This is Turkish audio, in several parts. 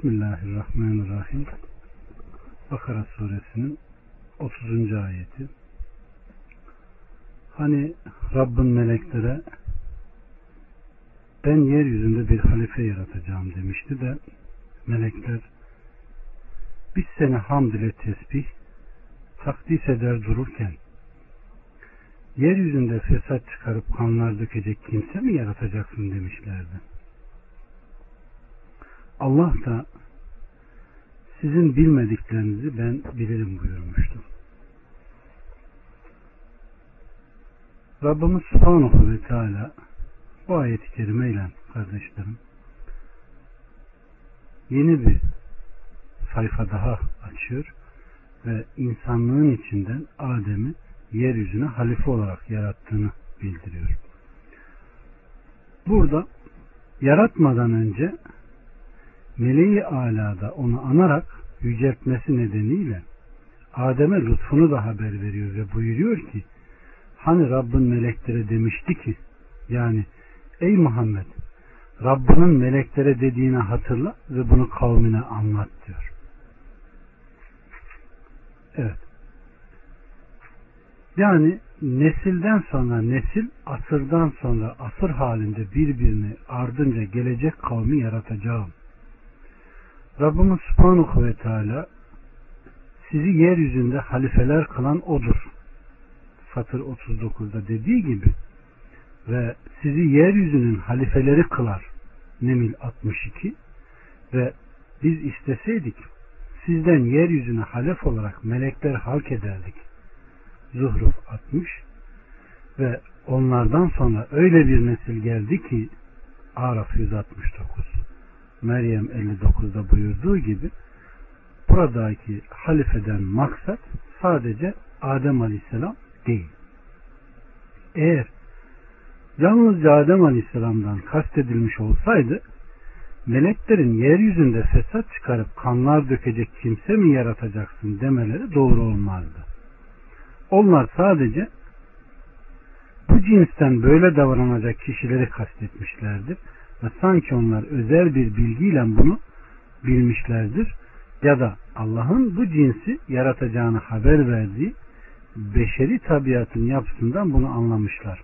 Bismillahirrahmanirrahim. Bakara suresinin 30. ayeti. Hani Rabbin meleklere ben yeryüzünde bir halife yaratacağım demişti de melekler biz seni hamd ile tesbih takdis eder dururken yeryüzünde fesat çıkarıp kanlar dökecek kimse mi yaratacaksın demişlerdi. Allah da sizin bilmediklerinizi ben bilirim buyurmuştu. Rabbimiz Subhanahu ve Teala bu ayeti kerimeyle kardeşlerim yeni bir sayfa daha açıyor ve insanlığın içinden Adem'i yeryüzüne halife olarak yarattığını bildiriyor. Burada yaratmadan önce meleği alada onu anarak yüceltmesi nedeniyle Adem'e lütfunu da haber veriyor ve buyuruyor ki hani Rabbin meleklere demişti ki yani ey Muhammed Rabbinin meleklere dediğini hatırla ve bunu kavmine anlat diyor. Evet. Yani nesilden sonra nesil, asırdan sonra asır halinde birbirini ardınca gelecek kavmi yaratacağım. Rabbimiz Subhanahu ve Teala sizi yeryüzünde halifeler kılan odur. Satır 39'da dediği gibi ve sizi yeryüzünün halifeleri kılar. Nemil 62 ve biz isteseydik sizden yeryüzüne halef olarak melekler halk ederdik. Zuhruf 60 ve onlardan sonra öyle bir nesil geldi ki Araf 169 Meryem 59'da buyurduğu gibi buradaki halifeden maksat sadece Adem Aleyhisselam değil. Eğer yalnızca Adem Aleyhisselam'dan kastedilmiş olsaydı meleklerin yeryüzünde fesat çıkarıp kanlar dökecek kimse mi yaratacaksın demeleri doğru olmazdı. Onlar sadece bu cinsten böyle davranacak kişileri kastetmişlerdir ve sanki onlar özel bir bilgiyle bunu bilmişlerdir ya da Allah'ın bu cinsi yaratacağını haber verdiği beşeri tabiatın yapısından bunu anlamışlar.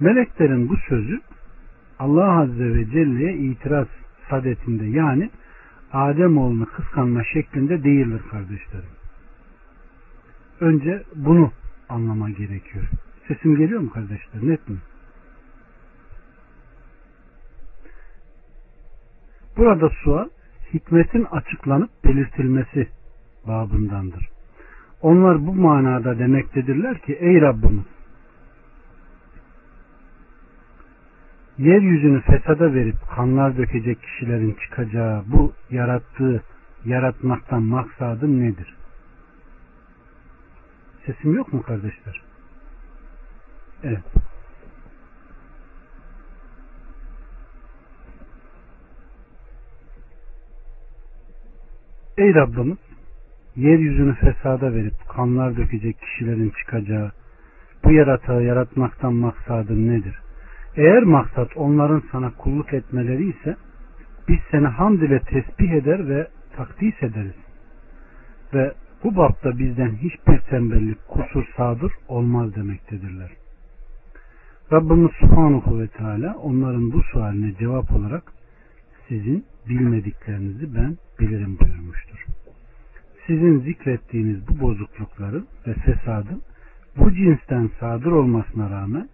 Meleklerin bu sözü Allah Azze ve Celle'ye itiraz sadetinde yani Adem oğlunu kıskanma şeklinde değildir kardeşlerim. Önce bunu anlama gerekiyor. Sesim geliyor mu kardeşler? Net mi? Burada sual hikmetin açıklanıp belirtilmesi babındandır. Onlar bu manada demektedirler ki ey Rabbimiz yeryüzünü fesada verip kanlar dökecek kişilerin çıkacağı bu yarattığı yaratmaktan maksadın nedir? Sesim yok mu kardeşler? Evet. Ey Rabbimiz yeryüzünü fesada verip kanlar dökecek kişilerin çıkacağı bu yaratığı yaratmaktan maksadın nedir? Eğer maksat onların sana kulluk etmeleri ise biz seni hamd ile tesbih eder ve takdis ederiz. Ve bu bapta bizden hiçbir tembellik, kusur, sadır olmaz demektedirler. Rabbimiz Subhanahu ve Teala onların bu sualine cevap olarak sizin bilmediklerinizi ben bilirim buyurmuştur. Sizin zikrettiğiniz bu bozuklukların ve fesadın bu cinsten sadır olmasına rağmen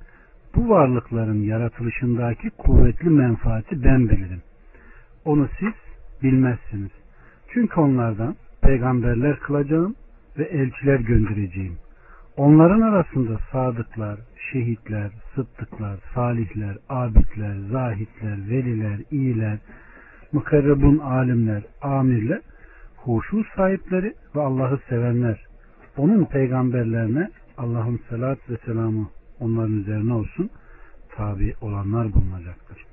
bu varlıkların yaratılışındaki kuvvetli menfaati ben bilirim. Onu siz bilmezsiniz. Çünkü onlardan peygamberler kılacağım ve elçiler göndereceğim. Onların arasında sadıklar, şehitler, sıddıklar, salihler, abidler, zahitler, veliler, iyiler, mukarrebun alimler, amirler, huşu sahipleri ve Allah'ı sevenler, onun peygamberlerine Allah'ın salat ve selamı onların üzerine olsun tabi olanlar bulunacaktır.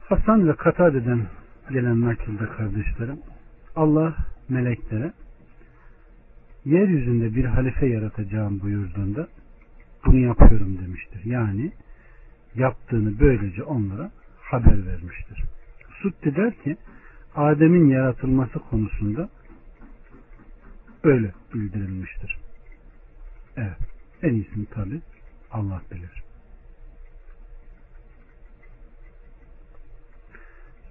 Hasan ve Katade'den gelen nakilde kardeşlerim Allah meleklere yeryüzünde bir halife yaratacağım buyurduğunda bunu yapıyorum demiştir. Yani yaptığını böylece onlara haber vermiştir. Sutti der ki Adem'in yaratılması konusunda öyle bildirilmiştir. Evet. En iyisini tabi Allah bilir.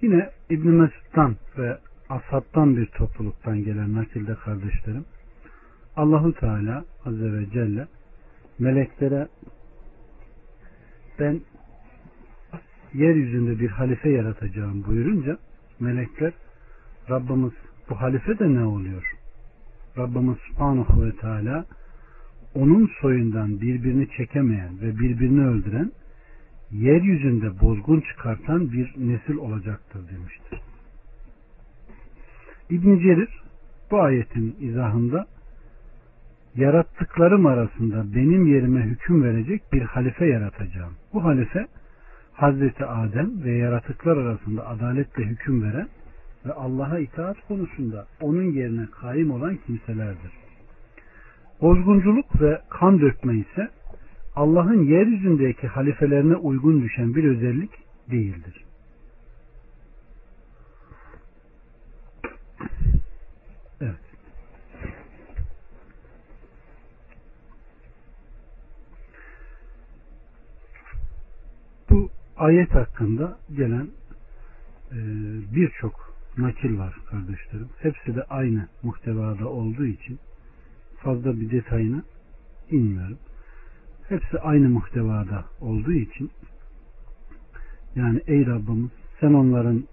Yine İbn Mesud'dan ve ashabtan bir topluluktan gelen nakilde kardeşlerim Allahu Teala Azze ve Celle meleklere ben yeryüzünde bir halife yaratacağım buyurunca melekler Rabbimiz bu halife de ne oluyor? Rabbimiz Subhanahu ve Teala onun soyundan birbirini çekemeyen ve birbirini öldüren yeryüzünde bozgun çıkartan bir nesil olacaktır demiştir. İbn Cerir bu ayetin izahında yarattıklarım arasında benim yerime hüküm verecek bir halife yaratacağım. Bu halife Hazreti Adem ve yaratıklar arasında adaletle hüküm veren ve Allah'a itaat konusunda onun yerine kaim olan kimselerdir. Bozgunculuk ve kan dökme ise Allah'ın yeryüzündeki halifelerine uygun düşen bir özellik değildir. Evet. Bu ayet hakkında gelen e, birçok nakil var kardeşlerim. Hepsi de aynı muhtevada olduğu için fazla bir detayına inmiyorum. Hepsi aynı muhtevada olduğu için yani ey Rabbimiz sen onların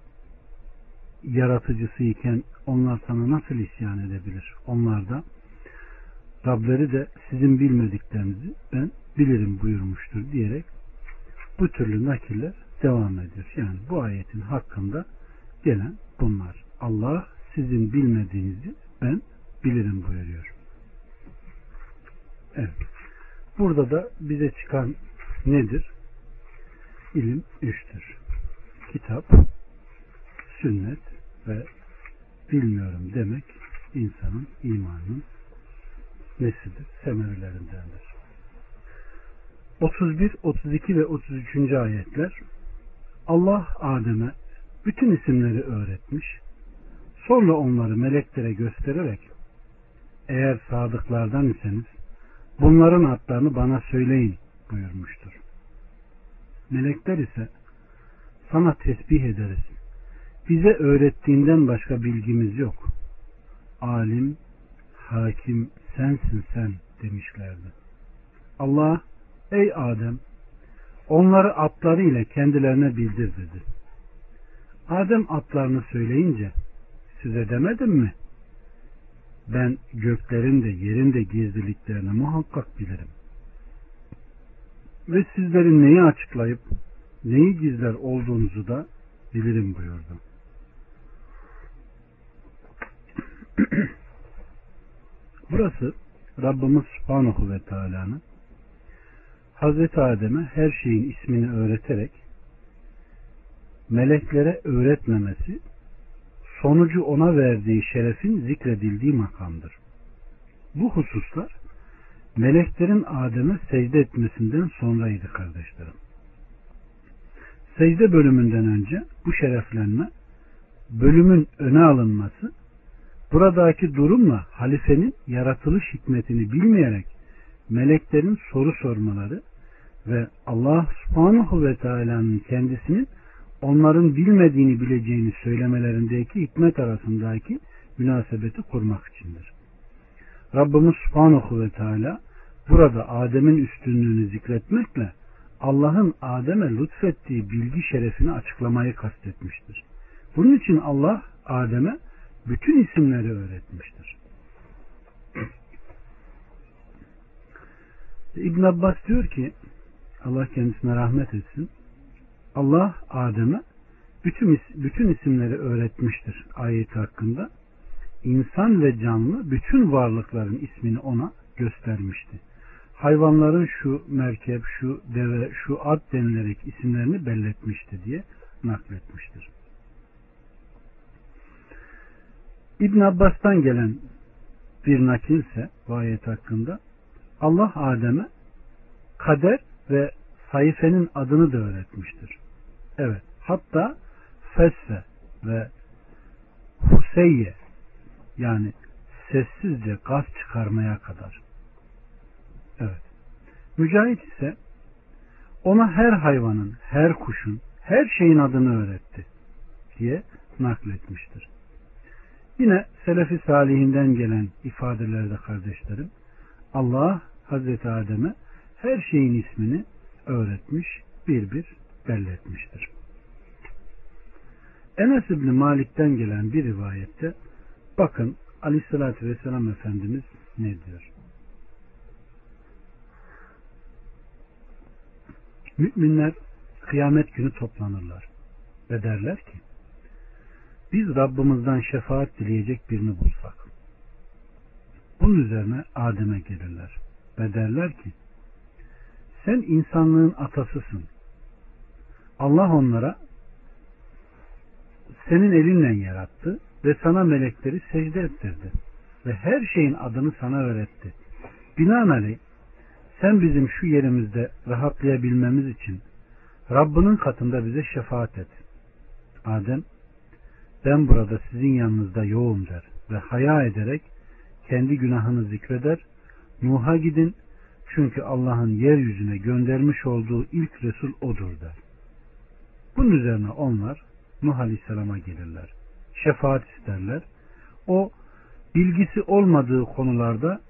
yaratıcısı iken onlar sana nasıl isyan edebilir? Onlar da Rableri de sizin bilmediklerinizi ben bilirim buyurmuştur diyerek bu türlü nakiller devam ediyor. Yani bu ayetin hakkında gelen bunlar. Allah sizin bilmediğinizi ben bilirim buyuruyor. Evet. Burada da bize çıkan nedir? İlim üçtür. Kitap, sünnet ve bilmiyorum demek insanın imanının nesidir? Semerelerindendir. 31, 32 ve 33. ayetler Allah Adem'e bütün isimleri öğretmiş. Sonra onları meleklere göstererek eğer sadıklardan iseniz bunların adlarını bana söyleyin buyurmuştur. Melekler ise sana tesbih ederiz. Bize öğrettiğinden başka bilgimiz yok. Alim, hakim sensin sen demişlerdi. Allah ey Adem onları atları ile kendilerine bildir dedi. Adem atlarını söyleyince size demedim mi? Ben göklerin de yerin de gizliliklerini muhakkak bilirim. Ve sizlerin neyi açıklayıp neyi gizler olduğunuzu da bilirim buyurdu. Burası Rabbimiz Subhanahu ve Teala'nın Hazreti Adem'e her şeyin ismini öğreterek meleklere öğretmemesi sonucu ona verdiği şerefin zikredildiği makamdır. Bu hususlar meleklerin Adem'e secde etmesinden sonraydı kardeşlerim. Secde bölümünden önce bu şereflenme bölümün öne alınması buradaki durumla halifenin yaratılış hikmetini bilmeyerek meleklerin soru sormaları ve Allah subhanahu ve teala'nın kendisinin onların bilmediğini bileceğini söylemelerindeki hikmet arasındaki münasebeti kurmak içindir. Rabbimiz subhanahu ve teala burada Adem'in üstünlüğünü zikretmekle Allah'ın Adem'e lütfettiği bilgi şerefini açıklamayı kastetmiştir. Bunun için Allah Adem'e bütün isimleri öğretmiştir. İbn Abbas diyor ki Allah kendisine rahmet etsin. Allah Adem'e bütün, bütün isimleri öğretmiştir ayet hakkında. İnsan ve canlı bütün varlıkların ismini ona göstermişti. Hayvanların şu merkep, şu deve, şu at denilerek isimlerini belletmişti diye nakletmiştir. İbn Abbas'tan gelen bir nakilse bu ayet hakkında Allah Adem'e kader ve sayfenin adını da öğretmiştir. Evet. Hatta Fesse ve Huseyye yani sessizce gaz çıkarmaya kadar. Evet. Mücahit ise ona her hayvanın, her kuşun, her şeyin adını öğretti diye nakletmiştir. Yine Selefi Salihinden gelen ifadelerde kardeşlerim Allah Hazreti Adem'e her şeyin ismini öğretmiş, bir bir belletmiştir. Enes İbni Malik'ten gelen bir rivayette bakın Aleyhisselatü Vesselam Efendimiz ne diyor? Müminler kıyamet günü toplanırlar ve derler ki biz Rabbimizden şefaat dileyecek birini bulsak. Bunun üzerine Adem'e gelirler ve derler ki sen insanlığın atasısın. Allah onlara senin elinle yarattı ve sana melekleri secde ettirdi ve her şeyin adını sana öğretti. Binaenaleyh sen bizim şu yerimizde rahatlayabilmemiz için Rabbinin katında bize şefaat et. Adem ben burada sizin yanınızda yoğum der ve haya ederek kendi günahını zikreder. Nuh'a gidin çünkü Allah'ın yeryüzüne göndermiş olduğu ilk Resul odur der. Bunun üzerine onlar Nuh Aleyhisselam'a gelirler. Şefaat isterler. O bilgisi olmadığı konularda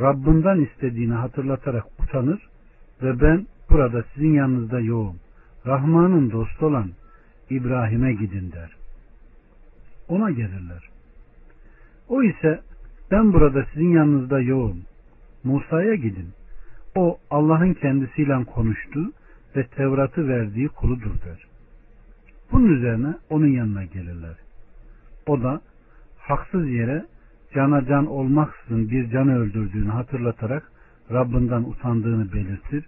Rabbinden istediğini hatırlatarak utanır ve ben burada sizin yanınızda yoğum. Rahman'ın dostu olan İbrahim'e gidin der. Ona gelirler. O ise ben burada sizin yanınızda yoğum. Musa'ya gidin. O Allah'ın kendisiyle konuştu ve Tevrat'ı verdiği kuludur der. Bunun üzerine onun yanına gelirler. O da haksız yere cana can olmaksızın bir canı öldürdüğünü hatırlatarak Rabbinden utandığını belirtir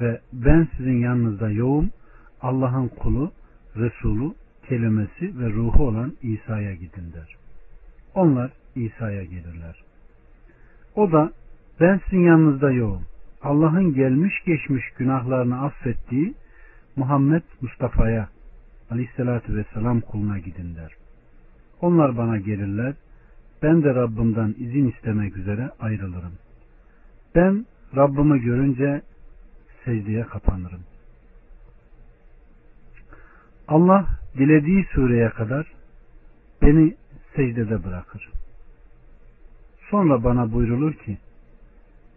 ve ben sizin yanınızda yoğum Allah'ın kulu, Resulü, kelimesi ve ruhu olan İsa'ya gidin der. Onlar İsa'ya gelirler. O da ben sizin yanınızda yoğum. Allah'ın gelmiş geçmiş günahlarını affettiği Muhammed Mustafa'ya aleyhissalatü vesselam kuluna gidin der. Onlar bana gelirler. Ben de Rabbimden izin istemek üzere ayrılırım. Ben Rabbimi görünce secdeye kapanırım. Allah dilediği sureye kadar beni secdede bırakır. Sonra bana buyrulur ki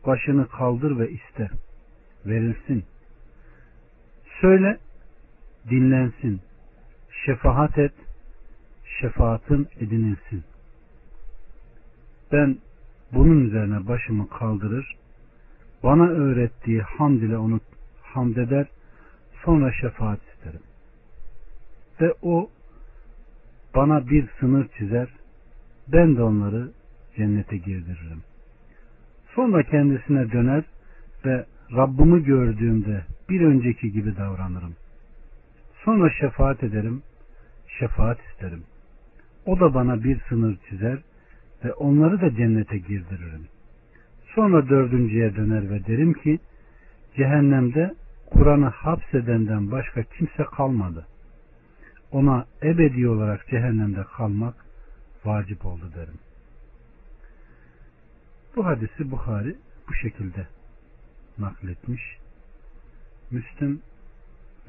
başını kaldır ve iste. Verilsin. Söyle dinlensin. Şefaat et. Şefaatın edinilsin. Ben bunun üzerine başımı kaldırır. Bana öğrettiği hamd ile onu hamd eder. Sonra şefaat isterim. Ve o bana bir sınır çizer. Ben de onları cennete girdiririm. Sonra kendisine döner ve Rabbimi gördüğümde bir önceki gibi davranırım. Sonra şefaat ederim, şefaat isterim. O da bana bir sınır çizer ve onları da cennete girdiririm. Sonra dördüncüye döner ve derim ki, cehennemde Kur'an'ı hapsedenden başka kimse kalmadı. Ona ebedi olarak cehennemde kalmak vacip oldu derim. Bu hadisi Bukhari bu şekilde nakletmiş. Müslüm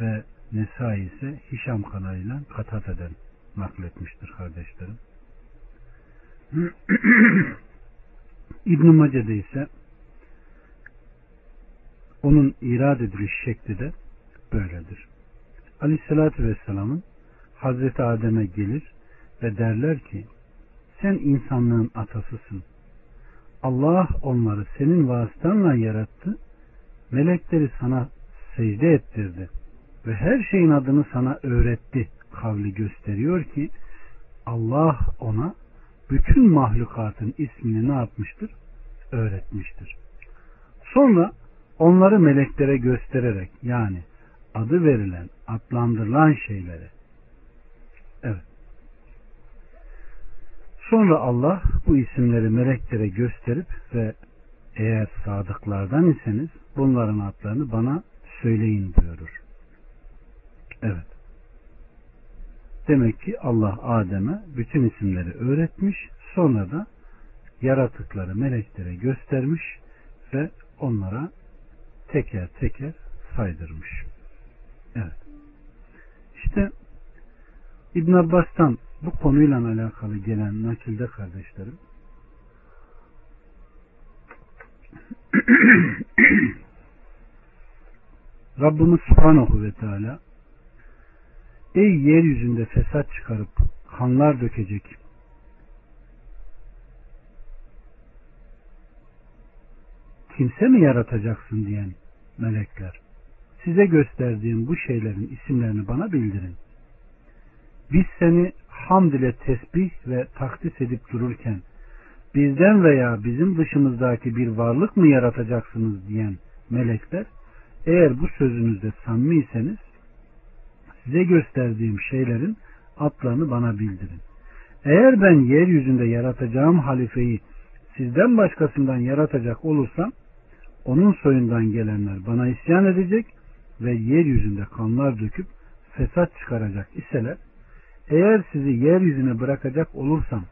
ve Nesai ise Hişam kanalıyla katat eden nakletmiştir kardeşlerim. İbn-i Mace'de ise onun irad ediliş şekli de böyledir. Aleyhissalatü Vesselam'ın Hazreti Adem'e gelir ve derler ki sen insanlığın atasısın. Allah onları senin vasıtanla yarattı. Melekleri sana secde ettirdi ve her şeyin adını sana öğretti kavli gösteriyor ki Allah ona bütün mahlukatın ismini ne yapmıştır? Öğretmiştir. Sonra onları meleklere göstererek yani adı verilen, adlandırılan şeyleri evet. Sonra Allah bu isimleri meleklere gösterip ve eğer sadıklardan iseniz bunların adlarını bana söyleyin buyurur. Evet. Demek ki Allah Adem'e bütün isimleri öğretmiş. Sonra da yaratıkları meleklere göstermiş ve onlara teker teker saydırmış. Evet. İşte İbn Abbas'tan bu konuyla alakalı gelen nakilde kardeşlerim Rabbimiz Subhanahu ve Teala Ey yeryüzünde fesat çıkarıp kanlar dökecek kimse mi yaratacaksın diyen melekler size gösterdiğim bu şeylerin isimlerini bana bildirin. Biz seni hamd ile tesbih ve takdis edip dururken bizden veya bizim dışımızdaki bir varlık mı yaratacaksınız diyen melekler eğer bu sözünüzde samimiyseniz size gösterdiğim şeylerin adlarını bana bildirin. Eğer ben yeryüzünde yaratacağım halifeyi sizden başkasından yaratacak olursam onun soyundan gelenler bana isyan edecek ve yeryüzünde kanlar döküp fesat çıkaracak iseler eğer sizi yeryüzüne bırakacak olursam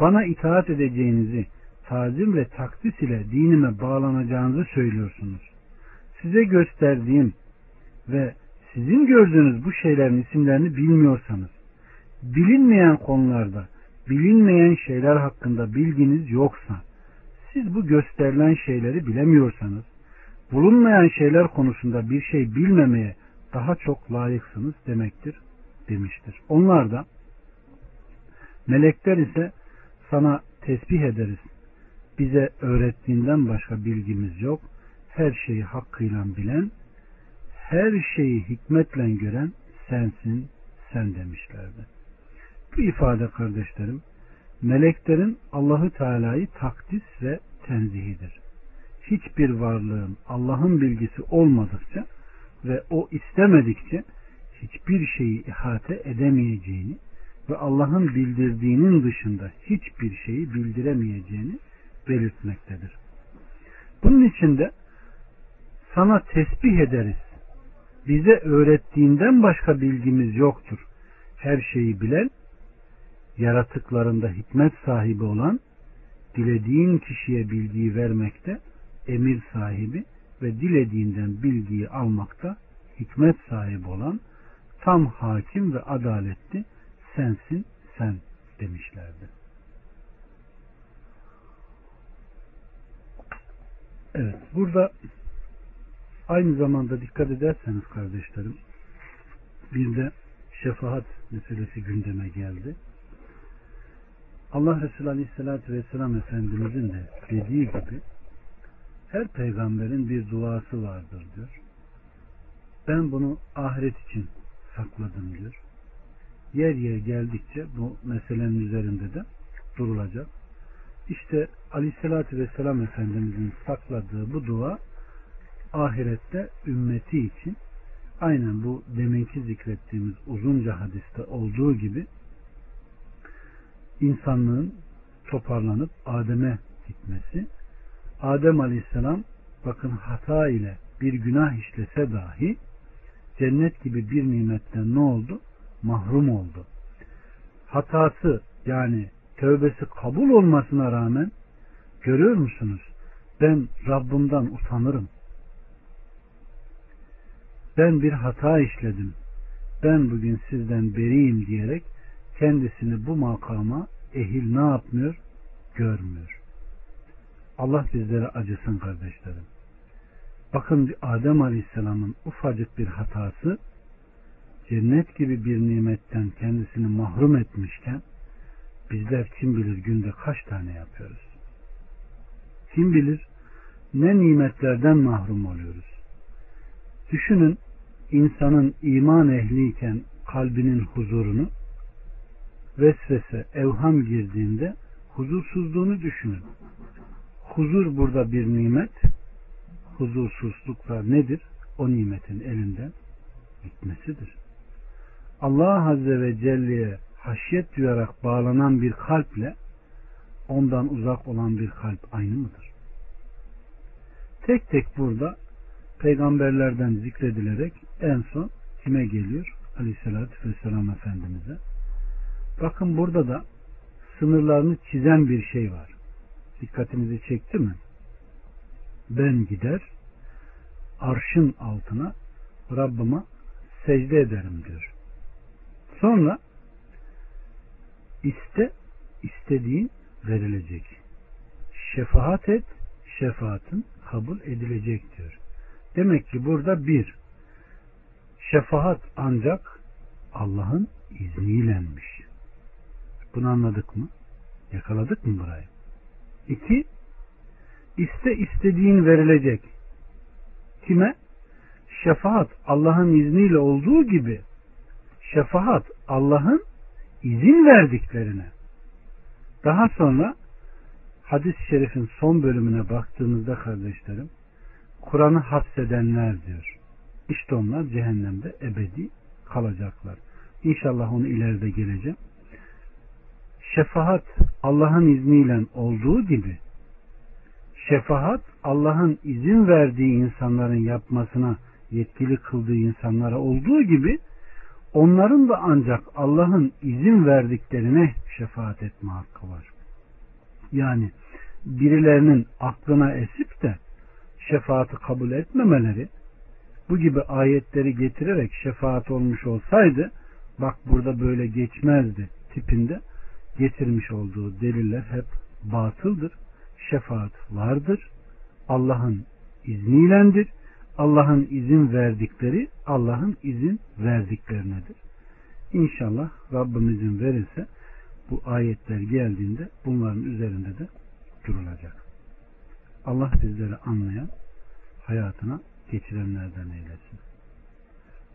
bana itaat edeceğinizi tazim ve takdis ile dinime bağlanacağınızı söylüyorsunuz. Size gösterdiğim ve sizin gördüğünüz bu şeylerin isimlerini bilmiyorsanız, bilinmeyen konularda, bilinmeyen şeyler hakkında bilginiz yoksa, siz bu gösterilen şeyleri bilemiyorsanız, bulunmayan şeyler konusunda bir şey bilmemeye daha çok layıksınız demektir demiştir. Onlar da melekler ise sana tesbih ederiz. Bize öğrettiğinden başka bilgimiz yok. Her şeyi hakkıyla bilen, her şeyi hikmetle gören sensin, sen demişlerdi. Bu ifade kardeşlerim, meleklerin Allahü Teala'yı takdis ve tenzihidir. Hiçbir varlığın Allah'ın bilgisi olmadıkça ve o istemedikçe hiçbir şeyi ihate edemeyeceğini ve Allah'ın bildirdiğinin dışında hiçbir şeyi bildiremeyeceğini belirtmektedir. Bunun için de sana tesbih ederiz. Bize öğrettiğinden başka bilgimiz yoktur. Her şeyi bilen, yaratıklarında hikmet sahibi olan, dilediğin kişiye bilgiyi vermekte emir sahibi ve dilediğinden bilgiyi almakta hikmet sahibi olan tam hakim ve adaletli sensin sen demişlerdi. Evet burada aynı zamanda dikkat ederseniz kardeşlerim bir de şefaat meselesi gündeme geldi. Allah Resulü Aleyhisselatü Vesselam Efendimizin de dediği gibi her peygamberin bir duası vardır diyor. Ben bunu ahiret için sakladım diyor. Yer yer geldikçe bu meselenin üzerinde de durulacak. İşte Aleyhisselatü Vesselam Efendimizin sakladığı bu dua ahirette ümmeti için aynen bu deminki zikrettiğimiz uzunca hadiste olduğu gibi insanlığın toparlanıp Adem'e gitmesi Adem Aleyhisselam bakın hata ile bir günah işlese dahi cennet gibi bir nimetten ne oldu? Mahrum oldu. Hatası yani tövbesi kabul olmasına rağmen görüyor musunuz? Ben Rabbimden utanırım. Ben bir hata işledim. Ben bugün sizden beriyim diyerek kendisini bu makama ehil ne yapmıyor? Görmüyor. Allah bizlere acısın kardeşlerim. Bakın Adem Aleyhisselam'ın ufacık bir hatası cennet gibi bir nimetten kendisini mahrum etmişken bizler kim bilir günde kaç tane yapıyoruz? Kim bilir ne nimetlerden mahrum oluyoruz? Düşünün insanın iman ehliyken kalbinin huzurunu vesvese, evham girdiğinde huzursuzluğunu düşünün. Huzur burada bir nimet, huzursuzluklar nedir? O nimetin elinden gitmesidir. Allah Azze ve Celle'ye haşyet duyarak bağlanan bir kalple ondan uzak olan bir kalp aynı mıdır? Tek tek burada peygamberlerden zikredilerek en son kime geliyor? Aleyhisselatü Vesselam Efendimiz'e. Bakın burada da sınırlarını çizen bir şey var. Dikkatinizi çekti mi? Ben gider arşın altına Rabbime secde ederim diyor. Sonra iste istediğin verilecek. Şefaat et şefaatin kabul edilecek diyor. Demek ki burada bir şefaat ancak Allah'ın izniylenmiş. Bunu anladık mı? Yakaladık mı burayı? İki, iste istediğin verilecek. Kime? Şefaat Allah'ın izniyle olduğu gibi şefaat Allah'ın izin verdiklerine. Daha sonra hadis-i şerifin son bölümüne baktığımızda kardeşlerim Kur'an'ı hapsedenler diyor. İşte onlar cehennemde ebedi kalacaklar. İnşallah onu ileride geleceğim. Şefaat Allah'ın izniyle olduğu gibi şefaat Allah'ın izin verdiği insanların yapmasına yetkili kıldığı insanlara olduğu gibi onların da ancak Allah'ın izin verdiklerine şefaat etme hakkı var. Yani birilerinin aklına esip de şefaati kabul etmemeleri bu gibi ayetleri getirerek şefaat olmuş olsaydı bak burada böyle geçmezdi tipinde getirmiş olduğu deliller hep batıldır. Şefaat vardır. Allah'ın izniylendir. Allah'ın izin verdikleri Allah'ın izin verdiklerinedir. İnşallah Rabbim izin verirse bu ayetler geldiğinde bunların üzerinde de durulacak. Allah bizleri anlayan hayatına geçirenlerden eylesin.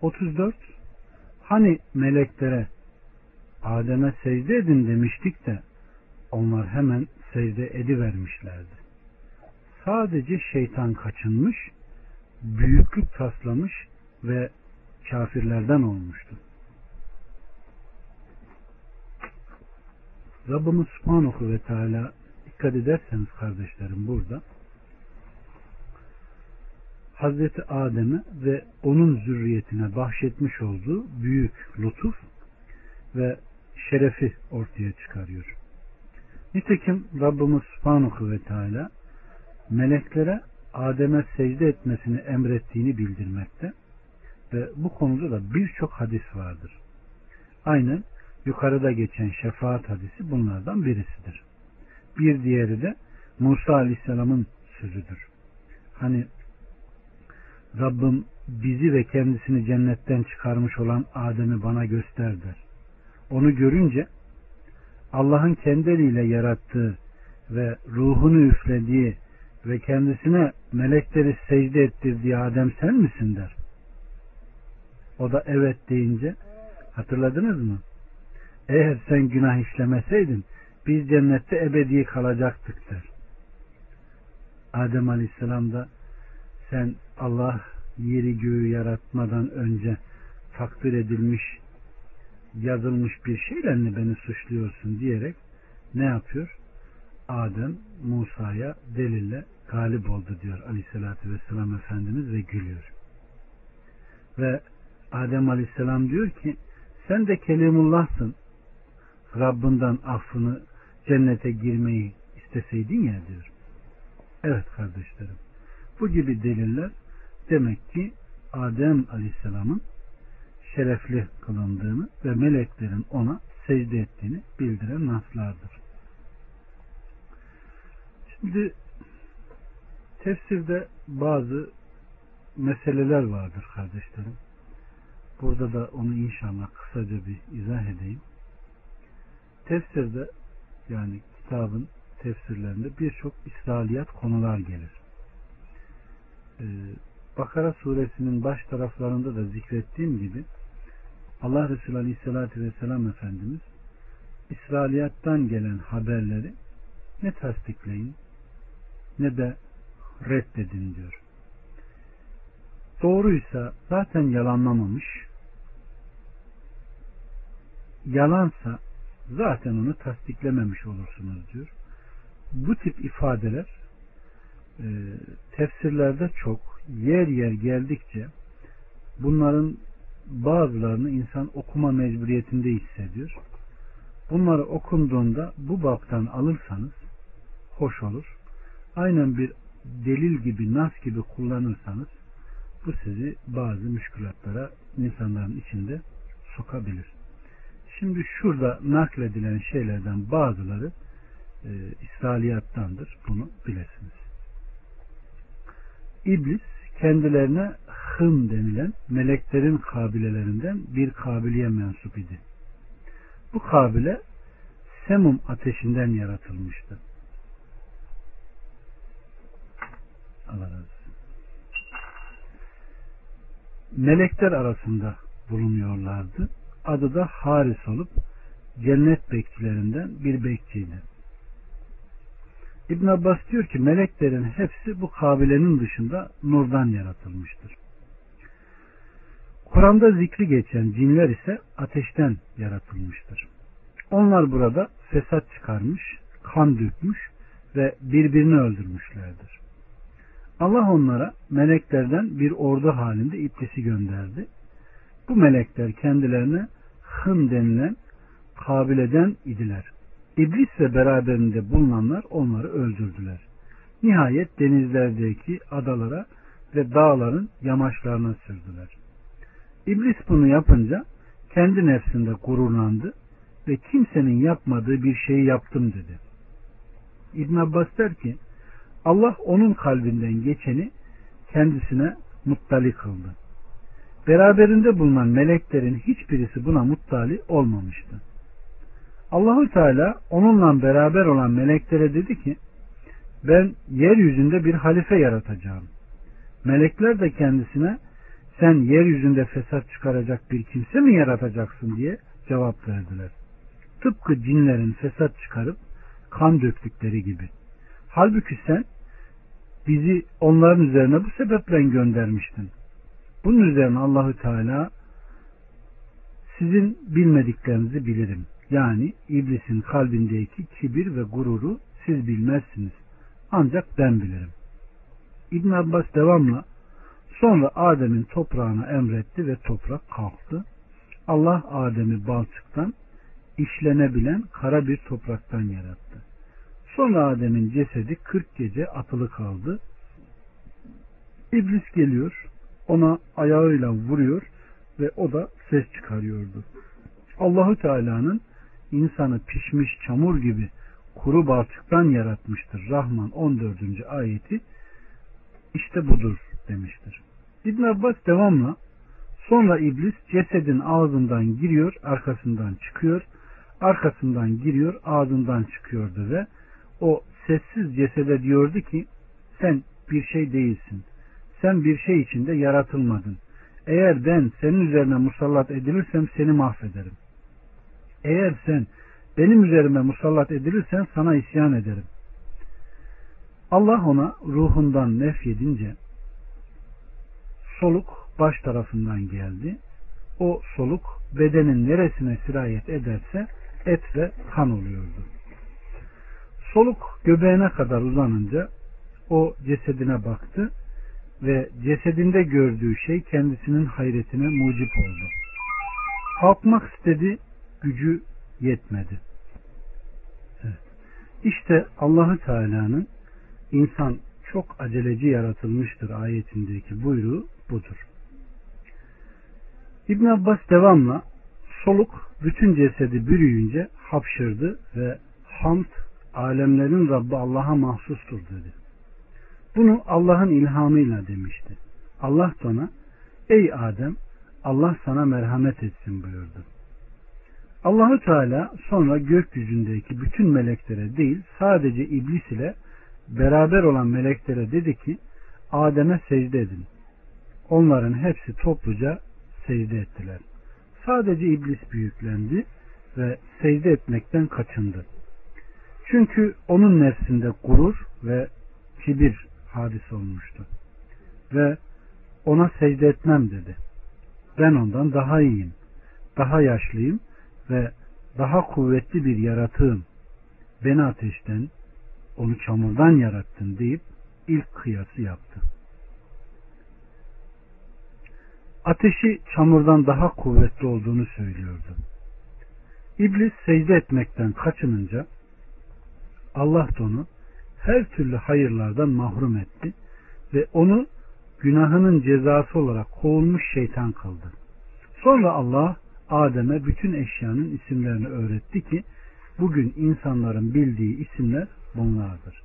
34 Hani meleklere Adem'e secde edin demiştik de onlar hemen secde edivermişlerdi. Sadece şeytan kaçınmış, büyüklük taslamış ve kafirlerden olmuştu. Rabbimiz Subhanahu ve Teala dikkat ederseniz kardeşlerim burada Hazreti Adem'e ve onun zürriyetine bahşetmiş olduğu büyük lütuf ve şerefi ortaya çıkarıyor. Nitekim Rabbimiz Subhanahu ve Teala meleklere Adem'e secde etmesini emrettiğini bildirmekte ve bu konuda da birçok hadis vardır. Aynen yukarıda geçen şefaat hadisi bunlardan birisidir. Bir diğeri de Musa Aleyhisselam'ın sözüdür. Hani Rabbim bizi ve kendisini cennetten çıkarmış olan Adem'i bana göster der. Onu görünce Allah'ın kendi eliyle yarattığı ve ruhunu üflediği ve kendisine melekleri secde ettirdiği Adem sen misin der. O da evet deyince hatırladınız mı? Eğer sen günah işlemeseydin biz cennette ebedi kalacaktık der. Adem Aleyhisselam da sen Allah yeri göğü yaratmadan önce takdir edilmiş yazılmış bir şeyle mi beni suçluyorsun diyerek ne yapıyor? Adem Musa'ya delille galip oldu diyor aleyhissalatü vesselam Efendimiz ve gülüyor. Ve Adem aleyhisselam diyor ki sen de Kelimullah'sın. Rabbinden affını cennete girmeyi isteseydin ya diyor. Evet kardeşlerim. Bu gibi deliller demek ki Adem Aleyhisselam'ın şerefli kılındığını ve meleklerin ona secde ettiğini bildiren naslardır. Şimdi tefsirde bazı meseleler vardır kardeşlerim. Burada da onu inşallah kısaca bir izah edeyim. Tefsirde yani kitabın tefsirlerinde birçok İsrailiyat konular gelir. Ee, Bakara suresinin baş taraflarında da zikrettiğim gibi Allah Resulü Aleyhisselatü Vesselam Efendimiz İsrailiyattan gelen haberleri ne tasdikleyin ne de reddedin diyor. Doğruysa zaten yalanlamamış. Yalansa zaten onu tasdiklememiş olursunuz diyor. Bu tip ifadeler e, tefsirlerde çok yer yer geldikçe bunların bazılarını insan okuma mecburiyetinde hissediyor. Bunları okunduğunda bu baktan alırsanız hoş olur. Aynen bir delil gibi, nas gibi kullanırsanız bu sizi bazı müşkülatlara insanların içinde sokabilir. Şimdi şurada nakledilen şeylerden bazıları e, İsrailiyattandır. Bunu bilesiniz. İblis kendilerine hım denilen meleklerin kabilelerinden bir kabiliye mensup idi. Bu kabile semum ateşinden yaratılmıştı. Allah razı. Melekler arasında bulunuyorlardı. Adı da Haris olup cennet bekçilerinden bir bekçiydi. İbn Abbas diyor ki meleklerin hepsi bu kabilenin dışında nurdan yaratılmıştır. Kur'an'da zikri geçen cinler ise ateşten yaratılmıştır. Onlar burada fesat çıkarmış, kan dökmüş ve birbirini öldürmüşlerdir. Allah onlara meleklerden bir ordu halinde iblisi gönderdi. Bu melekler kendilerine hın denilen kabileden idiler. İblis ve beraberinde bulunanlar onları öldürdüler. Nihayet denizlerdeki adalara ve dağların yamaçlarına sürdüler. İblis bunu yapınca kendi nefsinde gururlandı ve kimsenin yapmadığı bir şeyi yaptım dedi. İbn Abbas der ki Allah onun kalbinden geçeni kendisine muttali kıldı. Beraberinde bulunan meleklerin hiçbirisi buna muttali olmamıştı. Allahü Teala onunla beraber olan meleklere dedi ki ben yeryüzünde bir halife yaratacağım. Melekler de kendisine sen yeryüzünde fesat çıkaracak bir kimse mi yaratacaksın diye cevap verdiler. Tıpkı cinlerin fesat çıkarıp kan döktükleri gibi. Halbuki sen bizi onların üzerine bu sebeple göndermiştin. Bunun üzerine Allahü Teala sizin bilmediklerinizi bilirim. Yani iblisin kalbindeki kibir ve gururu siz bilmezsiniz. Ancak ben bilirim. İbn Abbas devamla sonra Adem'in toprağına emretti ve toprak kalktı. Allah Adem'i balçıktan işlenebilen kara bir topraktan yarattı. Sonra Adem'in cesedi 40 gece atılı kaldı. İblis geliyor, ona ayağıyla vuruyor ve o da ses çıkarıyordu. Allahu Teala'nın insanı pişmiş çamur gibi kuru balçıktan yaratmıştır. Rahman 14. ayeti işte budur demiştir. İbn Abbas devamla sonra iblis cesedin ağzından giriyor, arkasından çıkıyor, arkasından giriyor, ağzından çıkıyordu ve o sessiz cesede diyordu ki sen bir şey değilsin. Sen bir şey içinde yaratılmadın. Eğer ben senin üzerine musallat edilirsem seni mahvederim. Eğer sen benim üzerime musallat edilirsen sana isyan ederim. Allah ona ruhundan nefyedince soluk baş tarafından geldi. O soluk bedenin neresine sirayet ederse et ve kan oluyordu. Soluk göbeğine kadar uzanınca o cesedine baktı ve cesedinde gördüğü şey kendisinin hayretine mucip oldu. Kalkmak istedi, gücü yetmedi. Evet. İşte Allahü Teala'nın insan çok aceleci yaratılmıştır ayetindeki buyruğu budur. İbn Abbas devamla soluk bütün cesedi bürüyünce hapşırdı ve hamd alemlerin Rabbi Allah'a mahsustur dedi. Bunu Allah'ın ilhamıyla demişti. Allah da ona ey Adem Allah sana merhamet etsin buyurdu. Allahü Teala sonra gökyüzündeki bütün meleklere değil sadece iblis ile beraber olan meleklere dedi ki Adem'e secde edin. Onların hepsi topluca secde ettiler. Sadece iblis büyüklendi ve secde etmekten kaçındı. Çünkü onun nefsinde gurur ve kibir hadis olmuştu. Ve ona secde etmem dedi. Ben ondan daha iyiyim, daha yaşlıyım ve daha kuvvetli bir yaratığım. Beni ateşten, onu çamurdan yarattın deyip ilk kıyası yaptı. ateşi çamurdan daha kuvvetli olduğunu söylüyordu. İblis secde etmekten kaçınınca Allah da onu her türlü hayırlardan mahrum etti ve onu günahının cezası olarak kovulmuş şeytan kıldı. Sonra Allah Adem'e bütün eşyanın isimlerini öğretti ki bugün insanların bildiği isimler bunlardır.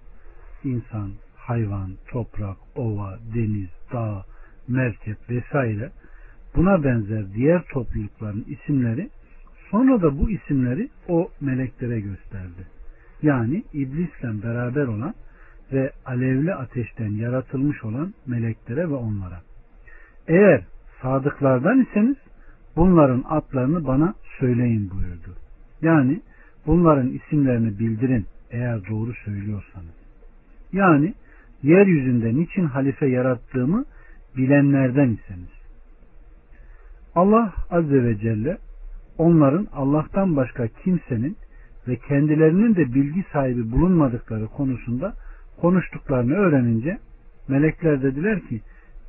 İnsan, hayvan, toprak, ova, deniz, dağ, merkep vesaire buna benzer diğer toplulukların isimleri sonra da bu isimleri o meleklere gösterdi. Yani iblisle beraber olan ve alevli ateşten yaratılmış olan meleklere ve onlara. Eğer sadıklardan iseniz bunların adlarını bana söyleyin buyurdu. Yani bunların isimlerini bildirin eğer doğru söylüyorsanız. Yani yeryüzünde niçin halife yarattığımı bilenlerden iseniz. Allah Azze ve Celle onların Allah'tan başka kimsenin ve kendilerinin de bilgi sahibi bulunmadıkları konusunda konuştuklarını öğrenince melekler dediler ki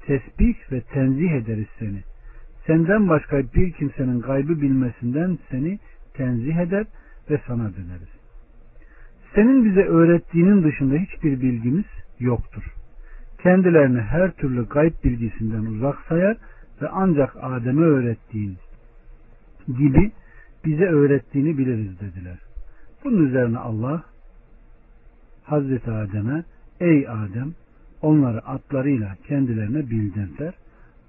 tesbih ve tenzih ederiz seni. Senden başka bir kimsenin gaybı bilmesinden seni tenzih eder ve sana döneriz. Senin bize öğrettiğinin dışında hiçbir bilgimiz yoktur. Kendilerini her türlü gayb bilgisinden uzak sayar ve ancak Adem'e öğrettiğin gibi bize öğrettiğini biliriz dediler. Bunun üzerine Allah Hazreti Adem'e ey Adem onları atlarıyla kendilerine bildirdiler.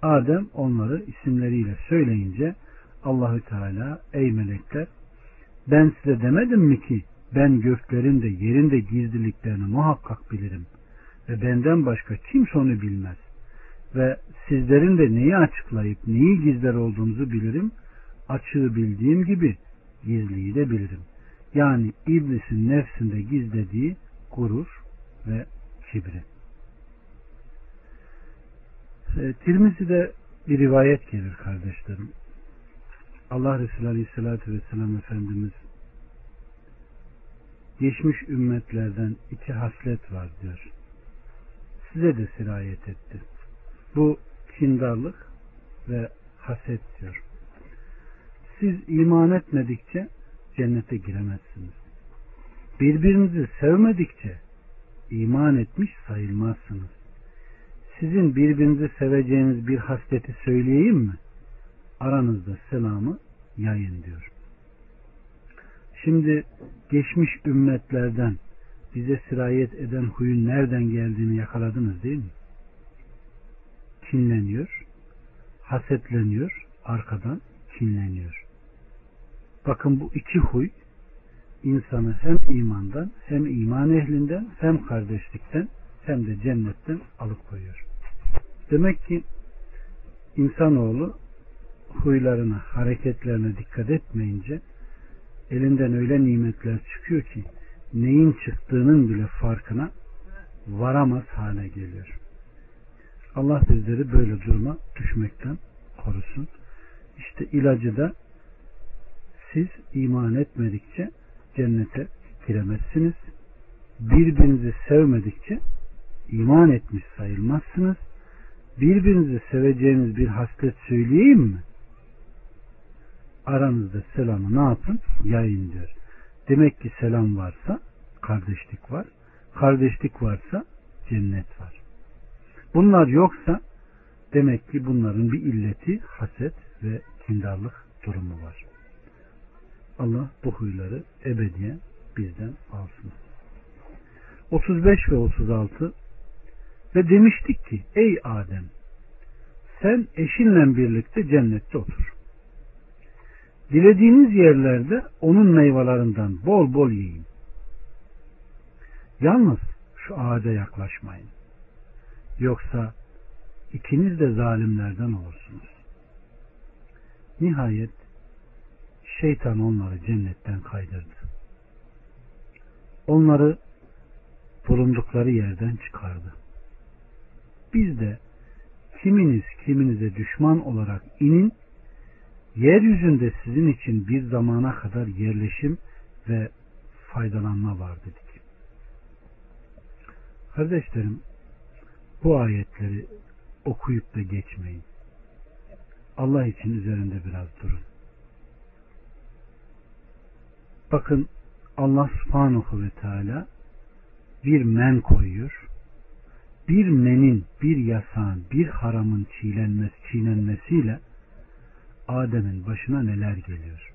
Adem onları isimleriyle söyleyince Allahü Teala ey melekler ben size demedim mi ki ben göklerin de yerin de gizliliklerini muhakkak bilirim ve benden başka kimse onu bilmez ve sizlerin de neyi açıklayıp neyi gizler olduğunuzu bilirim açığı bildiğim gibi gizliyi de bilirim. Yani iblisin nefsinde gizlediği gurur ve kibri. E, Tirmizi'de bir rivayet gelir kardeşlerim. Allah Resulü Aleyhisselatü Vesselam Efendimiz geçmiş ümmetlerden iki haslet var diyor. Size de sirayet etti. Bu kindarlık ve haset diyor. Siz iman etmedikçe cennete giremezsiniz. Birbirinizi sevmedikçe iman etmiş sayılmazsınız. Sizin birbirinizi seveceğiniz bir hasleti söyleyeyim mi? Aranızda selamı yayın diyor. Şimdi geçmiş ümmetlerden bize sirayet eden huyun nereden geldiğini yakaladınız değil mi? Kinleniyor, hasetleniyor, arkadan kinleniyor. Bakın bu iki huy insanı hem imandan hem iman ehlinden hem kardeşlikten hem de cennetten alıkoyuyor. Demek ki insanoğlu huylarına, hareketlerine dikkat etmeyince elinden öyle nimetler çıkıyor ki neyin çıktığının bile farkına varamaz hale geliyor. Allah bizleri böyle duruma düşmekten korusun. İşte ilacı da siz iman etmedikçe cennete giremezsiniz. Birbirinizi sevmedikçe iman etmiş sayılmazsınız. Birbirinizi seveceğiniz bir haslet söyleyeyim mi? Aranızda selamı ne yapın? Yayın diyor. Demek ki selam varsa kardeşlik var. Kardeşlik varsa cennet var. Bunlar yoksa demek ki bunların bir illeti haset ve kindarlık durumu var. Allah bu huyları ebediyen bizden alsın. 35 ve 36 ve demiştik ki ey Adem sen eşinle birlikte cennette otur. Dilediğiniz yerlerde onun meyvelerinden bol bol yiyin. Yalnız şu ağaca yaklaşmayın. Yoksa ikiniz de zalimlerden olursunuz. Nihayet şeytan onları cennetten kaydırdı. Onları bulundukları yerden çıkardı. Biz de kiminiz kiminize düşman olarak inin, yeryüzünde sizin için bir zamana kadar yerleşim ve faydalanma var dedik. Kardeşlerim, bu ayetleri okuyup da geçmeyin. Allah için üzerinde biraz durun. Bakın Allah subhanahu ve teala bir men koyuyor. Bir menin, bir yasağın, bir haramın çiğlenmesi, çiğnenmesiyle Adem'in başına neler geliyor.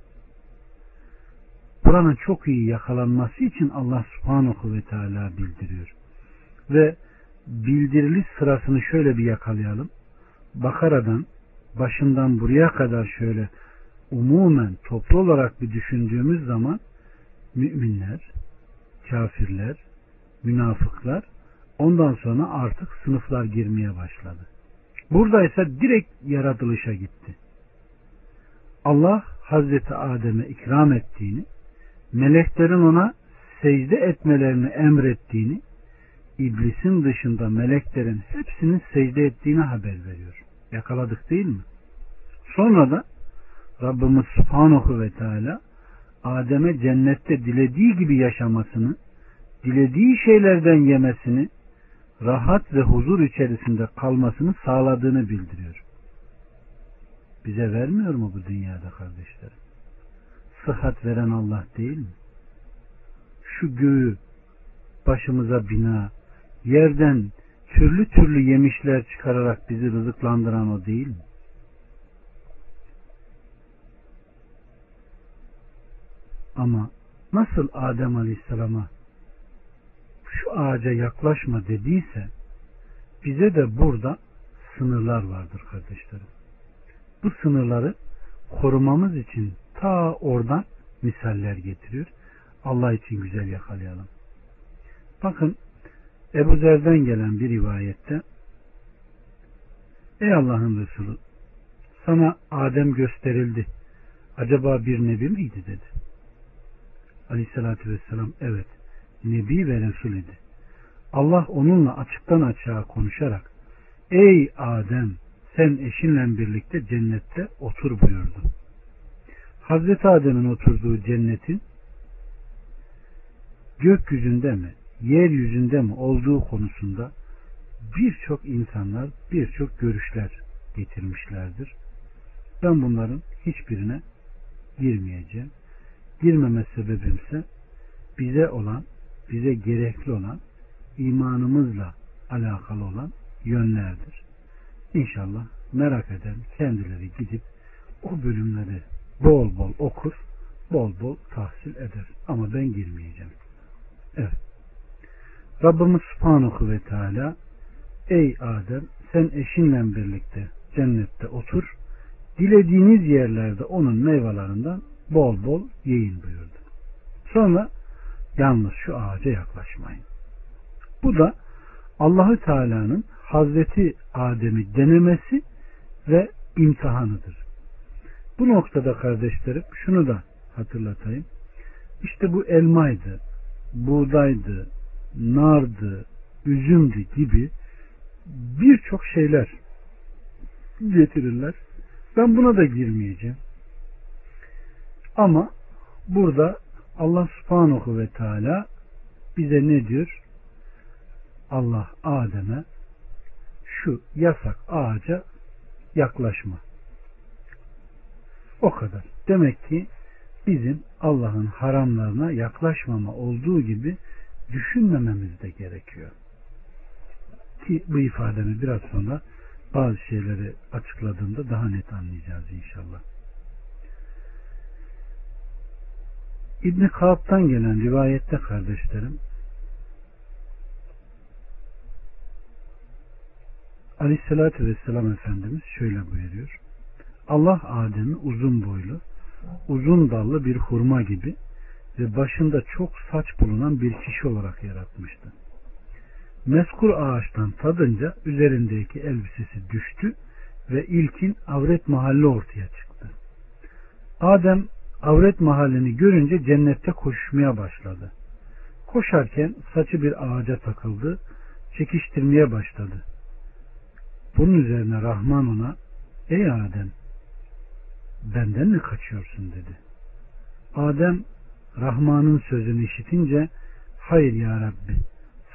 Buranın çok iyi yakalanması için Allah subhanahu ve teala bildiriyor. Ve bildirili sırasını şöyle bir yakalayalım. Bakara'dan başından buraya kadar şöyle umumen toplu olarak bir düşündüğümüz zaman müminler, kafirler, münafıklar ondan sonra artık sınıflar girmeye başladı. Burada ise direkt yaratılışa gitti. Allah Hazreti Adem'e ikram ettiğini, meleklerin ona secde etmelerini emrettiğini, iblisin dışında meleklerin hepsinin secde ettiğini haber veriyor. Yakaladık değil mi? Sonra da Rabbimiz Subhanahu ve Teala Adem'e cennette dilediği gibi yaşamasını, dilediği şeylerden yemesini, rahat ve huzur içerisinde kalmasını sağladığını bildiriyor. Bize vermiyor mu bu dünyada kardeşlerim? Sıhhat veren Allah değil mi? Şu göğü başımıza bina, yerden türlü türlü yemişler çıkararak bizi rızıklandıran o değil mi? Ama nasıl Adem Aleyhisselam'a ağaca yaklaşma dediyse bize de burada sınırlar vardır kardeşlerim. Bu sınırları korumamız için ta oradan misaller getiriyor. Allah için güzel yakalayalım. Bakın Ebu Zer'den gelen bir rivayette Ey Allah'ın Resulü sana Adem gösterildi. Acaba bir nebi miydi dedi. Aleyhissalatü vesselam evet nebi ve resul idi. Allah onunla açıktan açığa konuşarak Ey Adem sen eşinle birlikte cennette otur buyurdu. Hazreti Adem'in oturduğu cennetin gökyüzünde mi, yeryüzünde mi olduğu konusunda birçok insanlar birçok görüşler getirmişlerdir. Ben bunların hiçbirine girmeyeceğim. Girmeme sebebimse bize olan, bize gerekli olan imanımızla alakalı olan yönlerdir. İnşallah merak eden kendileri gidip o bölümleri bol bol okur, bol bol tahsil eder. Ama ben girmeyeceğim. Evet. Rabbimiz Subhanahu ve Teala Ey Adem sen eşinle birlikte cennette otur. Dilediğiniz yerlerde onun meyvelerinden bol bol yiyin buyurdu. Sonra yalnız şu ağaca yaklaşmayın. Bu da Allahü Teala'nın Hazreti Adem'i denemesi ve imtihanıdır. Bu noktada kardeşlerim şunu da hatırlatayım. İşte bu elmaydı, buğdaydı, nardı, üzümdü gibi birçok şeyler getirirler. Ben buna da girmeyeceğim. Ama burada Allah subhanahu ve teala bize ne diyor? Allah Adem'e şu yasak ağaca yaklaşma. O kadar. Demek ki bizim Allah'ın haramlarına yaklaşmama olduğu gibi düşünmememiz de gerekiyor. Ki bu ifademi biraz sonra bazı şeyleri açıkladığımda daha net anlayacağız inşallah. İbni Kaab'dan gelen rivayette kardeşlerim Aleyhisselatü Vesselam Efendimiz şöyle buyuruyor. Allah Adem'i uzun boylu, uzun dallı bir hurma gibi ve başında çok saç bulunan bir kişi olarak yaratmıştı. Meskur ağaçtan tadınca üzerindeki elbisesi düştü ve ilkin avret mahalli ortaya çıktı. Adem avret mahallini görünce cennette koşmaya başladı. Koşarken saçı bir ağaca takıldı, çekiştirmeye başladı. Bunun üzerine Rahman ona, ey Adem, benden mi kaçıyorsun dedi. Adem, Rahman'ın sözünü işitince, hayır ya Rabbi,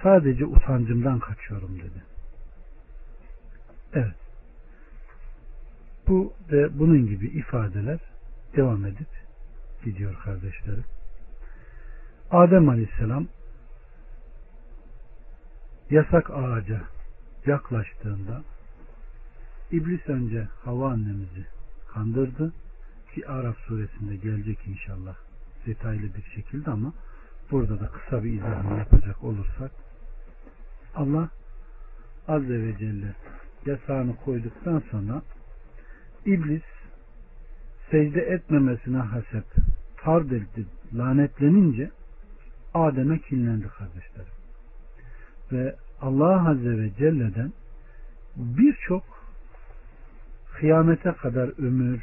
sadece utancımdan kaçıyorum dedi. Evet. Bu ve bunun gibi ifadeler devam edip gidiyor kardeşlerim. Adem Aleyhisselam yasak ağaca yaklaştığında İblis önce Hava annemizi kandırdı ki Araf suresinde gelecek inşallah detaylı bir şekilde ama burada da kısa bir izahını yapacak olursak Allah Azze ve Celle yasağını koyduktan sonra İblis secde etmemesine hasep tard edildi, lanetlenince Adem'e kinlendi kardeşlerim. Ve Allah Azze ve Celle'den birçok kıyamete kadar ömür,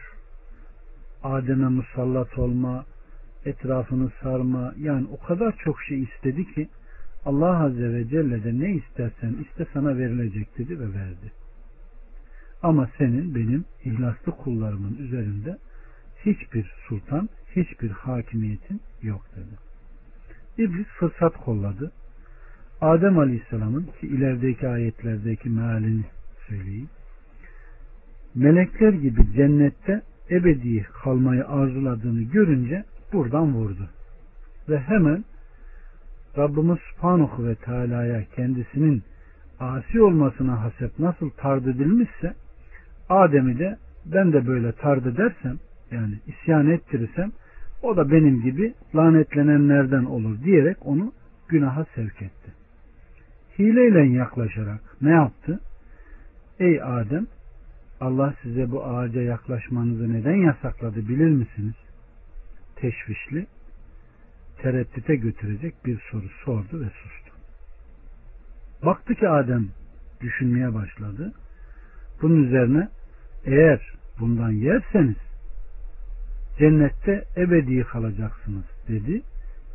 Adem'e musallat olma, etrafını sarma, yani o kadar çok şey istedi ki Allah Azze ve Celle de ne istersen iste sana verilecek dedi ve verdi. Ama senin benim ihlaslı kullarımın üzerinde hiçbir sultan, hiçbir hakimiyetin yok dedi. İblis fırsat kolladı. Adem Aleyhisselam'ın ki ilerideki ayetlerdeki mealini söyleyeyim. Melekler gibi cennette ebedi kalmayı arzuladığını görünce buradan vurdu. Ve hemen Rabbimiz Subhanahu ve Teala'ya kendisinin asi olmasına hasep nasıl tard edilmişse Adem'i de ben de böyle tard edersem yani isyan ettirirsem o da benim gibi lanetlenenlerden olur diyerek onu günaha sevk etti. Hileyle yaklaşarak ne yaptı? Ey Adem Allah size bu ağaca yaklaşmanızı neden yasakladı bilir misiniz? Teşvişli, tereddüte götürecek bir soru sordu ve sustu. Baktı ki Adem düşünmeye başladı. Bunun üzerine eğer bundan yerseniz cennette ebedi kalacaksınız dedi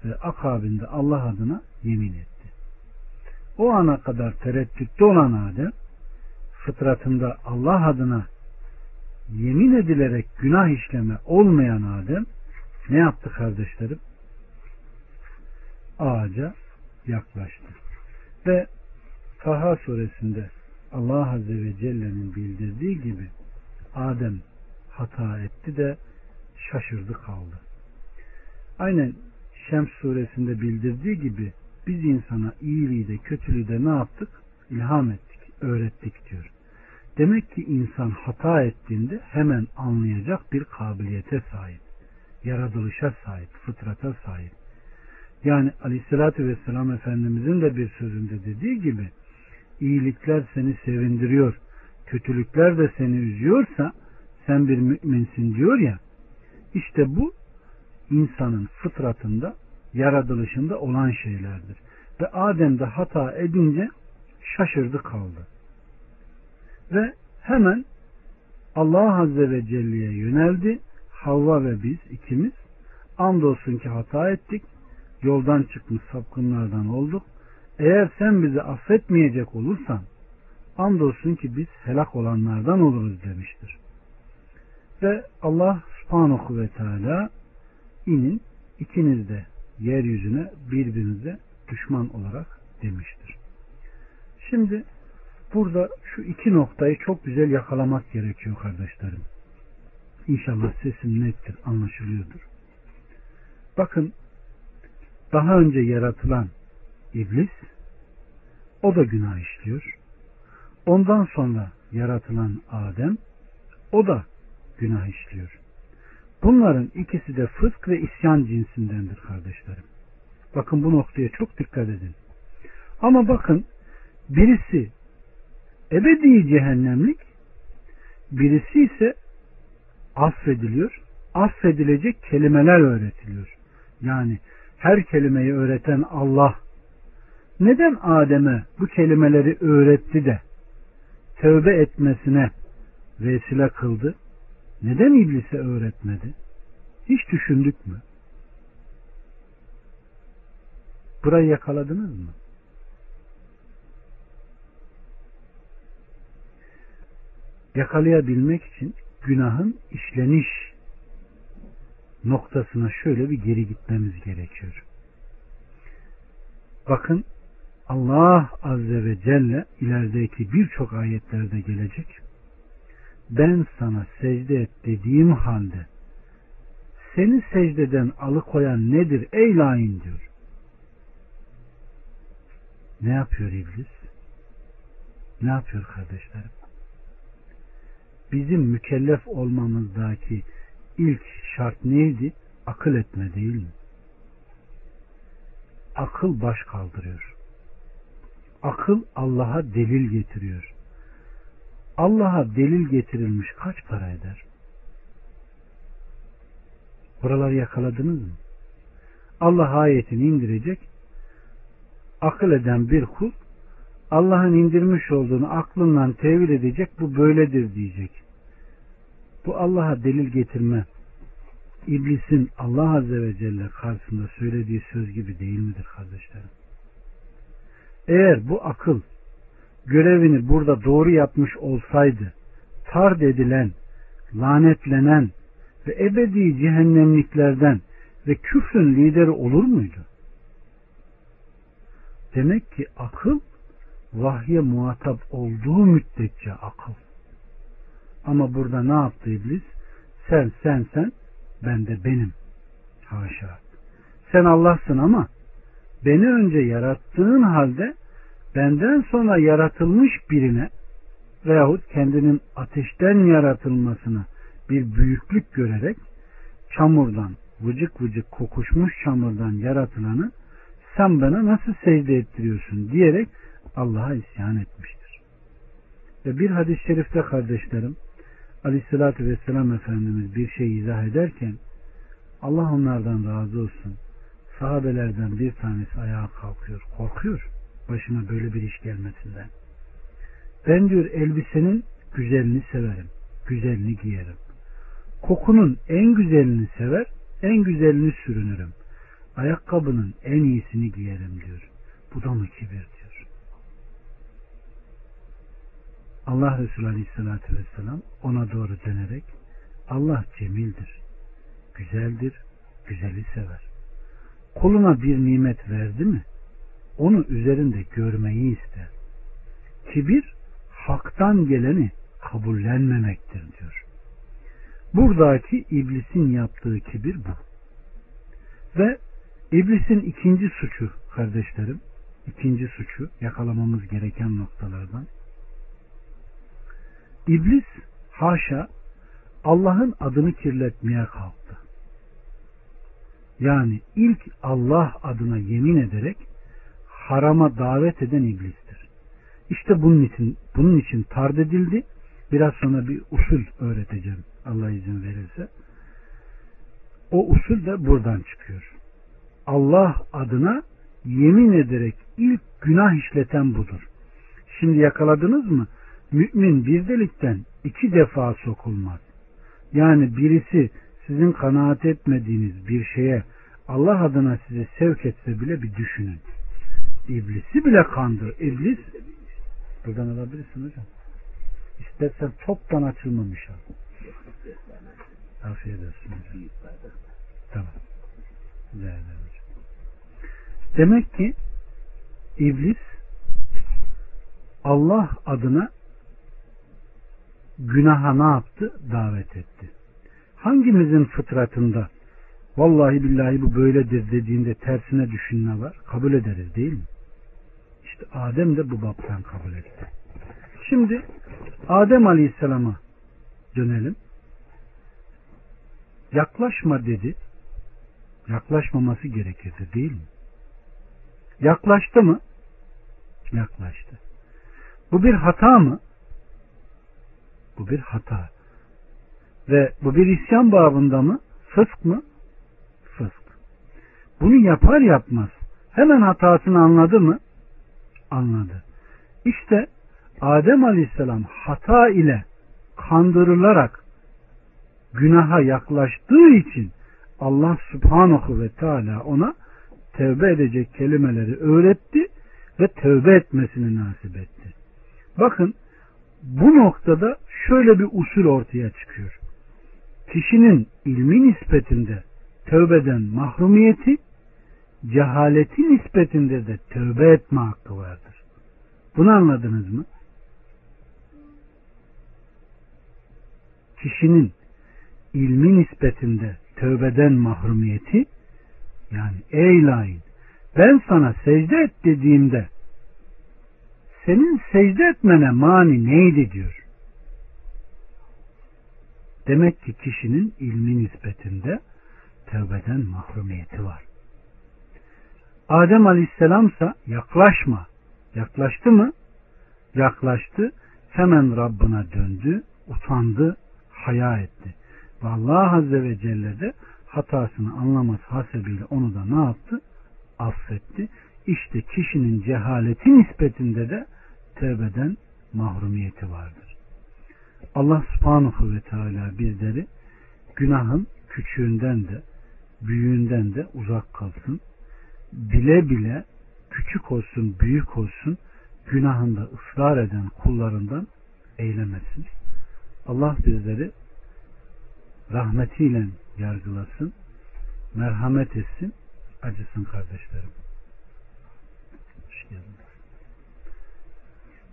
ve akabinde Allah adına yemin etti. O ana kadar tereddütte olan Adem fıtratında Allah adına yemin edilerek günah işleme olmayan Adem ne yaptı kardeşlerim? Ağaca yaklaştı. Ve Taha suresinde Allah Azze ve Celle'nin bildirdiği gibi Adem hata etti de şaşırdı kaldı. Aynen Şems suresinde bildirdiği gibi biz insana iyiliği de kötülüğü de ne yaptık? İlham ettik, öğrettik diyor. Demek ki insan hata ettiğinde hemen anlayacak bir kabiliyete sahip. Yaratılışa sahip, fıtrata sahip. Yani aleyhissalatü vesselam Efendimizin de bir sözünde dediği gibi iyilikler seni sevindiriyor, kötülükler de seni üzüyorsa sen bir müminsin diyor ya işte bu insanın fıtratında yaratılışında olan şeylerdir. Ve Adem de hata edince şaşırdı kaldı. Ve hemen Allah Azze ve Celle'ye yöneldi. Havva ve biz ikimiz andolsun ki hata ettik. Yoldan çıkmış sapkınlardan olduk. Eğer sen bizi affetmeyecek olursan andolsun ki biz helak olanlardan oluruz demiştir. Ve Allah subhanahu ve teala inin ikiniz de yeryüzüne birbirinize düşman olarak demiştir. Şimdi burada şu iki noktayı çok güzel yakalamak gerekiyor kardeşlerim. İnşallah sesim nettir, anlaşılıyordur. Bakın daha önce yaratılan iblis o da günah işliyor. Ondan sonra yaratılan Adem o da günah işliyor. Bunların ikisi de fısk ve isyan cinsindendir kardeşlerim. Bakın bu noktaya çok dikkat edin. Ama bakın birisi ebedi cehennemlik birisi ise affediliyor. Affedilecek kelimeler öğretiliyor. Yani her kelimeyi öğreten Allah neden Adem'e bu kelimeleri öğretti de tövbe etmesine vesile kıldı? Neden iblise öğretmedi? Hiç düşündük mü? Burayı yakaladınız mı? Yakalayabilmek için günahın işleniş noktasına şöyle bir geri gitmemiz gerekiyor. Bakın Allah Azze ve Celle ilerideki birçok ayetlerde gelecek ben sana secde et dediğim halde seni secdeden alıkoyan nedir ey lain diyor. Ne yapıyor iblis? Ne yapıyor kardeşlerim? Bizim mükellef olmamızdaki ilk şart neydi? Akıl etme değil mi? Akıl baş kaldırıyor. Akıl Allah'a delil getiriyor. Allah'a delil getirilmiş kaç para eder? Buraları yakaladınız mı? Allah ayetini indirecek. Akıl eden bir kul Allah'ın indirmiş olduğunu aklından tevil edecek. Bu böyledir diyecek. Bu Allah'a delil getirme İblisin Allah Azze ve Celle karşısında söylediği söz gibi değil midir kardeşlerim? Eğer bu akıl görevini burada doğru yapmış olsaydı tard edilen, lanetlenen ve ebedi cehennemliklerden ve küfrün lideri olur muydu? Demek ki akıl vahye muhatap olduğu müddetçe akıl. Ama burada ne yaptı iblis? Sen sen sen ben de benim. Haşa. Sen Allah'sın ama beni önce yarattığın halde benden sonra yaratılmış birine veyahut kendinin ateşten yaratılmasını bir büyüklük görerek çamurdan, vıcık vıcık kokuşmuş çamurdan yaratılanı sen bana nasıl secde ettiriyorsun diyerek Allah'a isyan etmiştir. Ve bir hadis-i şerifte kardeşlerim Aleyhisselatü Vesselam Efendimiz bir şey izah ederken Allah onlardan razı olsun. Sahabelerden bir tanesi ayağa kalkıyor. Korkuyor. Başına böyle bir iş gelmesinden. Ben diyor elbisenin güzelini severim. Güzelini giyerim. Kokunun en güzelini sever, en güzelini sürünürüm. Ayakkabının en iyisini giyerim diyor. Bu da mı kibir diyor. Allah Resulü Aleyhisselatü Vesselam ona doğru dönerek Allah cemildir, güzeldir, güzeli sever. Koluna bir nimet verdi mi onu üzerinde görmeyi ister. Kibir haktan geleni kabullenmemektir diyor. Buradaki iblisin yaptığı kibir bu. Ve iblisin ikinci suçu kardeşlerim, ikinci suçu yakalamamız gereken noktalardan İblis haşa Allah'ın adını kirletmeye kalktı. Yani ilk Allah adına yemin ederek harama davet eden iblistir. İşte bunun için bunun için tard edildi. Biraz sonra bir usul öğreteceğim Allah izin verirse. O usul de buradan çıkıyor. Allah adına yemin ederek ilk günah işleten budur. Şimdi yakaladınız mı? mümin bir delikten iki defa sokulmaz. Yani birisi sizin kanaat etmediğiniz bir şeye Allah adına sizi sevk etse bile bir düşünün. İblisi bile kandır. İblis buradan alabilirsin hocam. İstersen toptan açılmamış al. Afiyet olsun hocam. Tamam. Demek ki iblis Allah adına günaha ne yaptı? Davet etti. Hangimizin fıtratında vallahi billahi bu böyledir dediğinde tersine düşünme var? Kabul ederiz değil mi? İşte Adem de bu baptan kabul etti. Şimdi Adem Aleyhisselam'a dönelim. Yaklaşma dedi. Yaklaşmaması gerekirdi değil mi? Yaklaştı mı? Yaklaştı. Bu bir hata mı? Bu bir hata. Ve bu bir isyan babında mı? Fısk mı? Fısk. Bunu yapar yapmaz. Hemen hatasını anladı mı? Anladı. İşte Adem Aleyhisselam hata ile kandırılarak günaha yaklaştığı için Allah Subhanahu ve Teala ona tevbe edecek kelimeleri öğretti ve tövbe etmesini nasip etti. Bakın bu noktada şöyle bir usul ortaya çıkıyor. Kişinin ilmi nispetinde tövbeden mahrumiyeti, cehaleti nispetinde de tövbe etme hakkı vardır. Bunu anladınız mı? kişinin ilmi nispetinde tövbeden mahrumiyeti yani ey lain ben sana secde et dediğimde senin secde etmene mani neydi diyor. Demek ki kişinin ilmi nispetinde tövbeden mahrumiyeti var. Adem Aleyhisselamsa yaklaşma. Yaklaştı mı? Yaklaştı. Hemen Rabbına döndü, utandı, haya etti. Ve Allah Azze ve Celle de hatasını anlamaz hasebiyle onu da ne yaptı? Affetti. İşte kişinin cehaleti nispetinde de tövbeden mahrumiyeti vardır. Allah subhanahu ve teala bizleri günahın küçüğünden de büyüğünden de uzak kalsın. Bile bile küçük olsun büyük olsun günahında ısrar eden kullarından eylemesin. Allah bizleri rahmetiyle yargılasın, merhamet etsin, acısın kardeşlerim.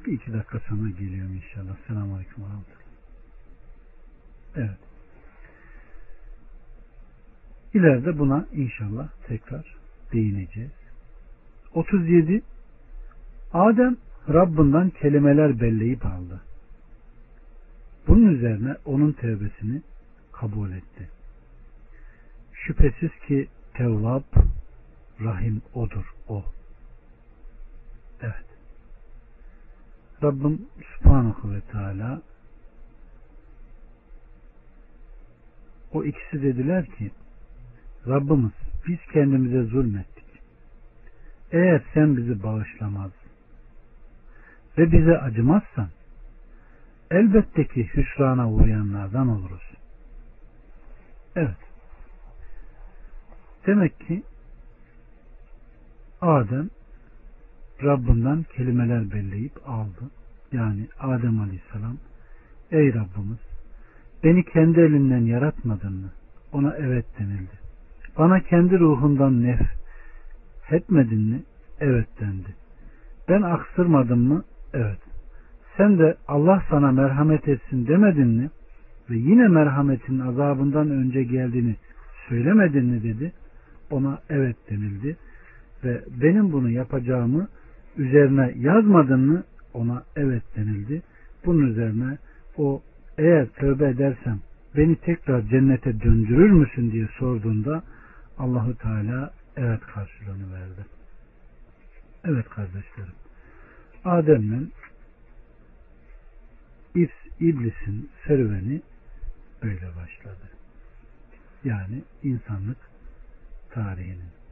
Bir iki dakika sonra geliyorum inşallah. Selamun Aleyküm ve Evet. İleride buna inşallah tekrar değineceğiz. 37 Adem Rabbinden kelimeler belleyip aldı. Bunun üzerine onun tevbesini kabul etti. Şüphesiz ki Tevvab Rahim odur o. Evet. Rabbim Subhanahu ve Teala o ikisi dediler ki Rabbimiz biz kendimize zulmettik. Eğer sen bizi bağışlamaz ve bize acımazsan elbette ki hüsrana uğrayanlardan oluruz. Evet. Demek ki Adem Rabbinden kelimeler belleyip aldı. Yani Adem Aleyhisselam Ey Rabbimiz beni kendi elinden yaratmadın mı? Ona evet denildi. Bana kendi ruhundan nef etmedin mi? Evet dendi. Ben aksırmadım mı? Evet. Sen de Allah sana merhamet etsin demedin mi? Ve yine merhametin azabından önce geldiğini söylemedin mi dedi. Ona evet denildi. Ve benim bunu yapacağımı üzerine yazmadın mı? Ona evet denildi. Bunun üzerine o eğer tövbe edersem beni tekrar cennete döndürür müsün diye sorduğunda Allahu Teala evet karşılığını verdi. Evet kardeşlerim. Adem'le iblisin serüveni böyle başladı. Yani insanlık tarihinin.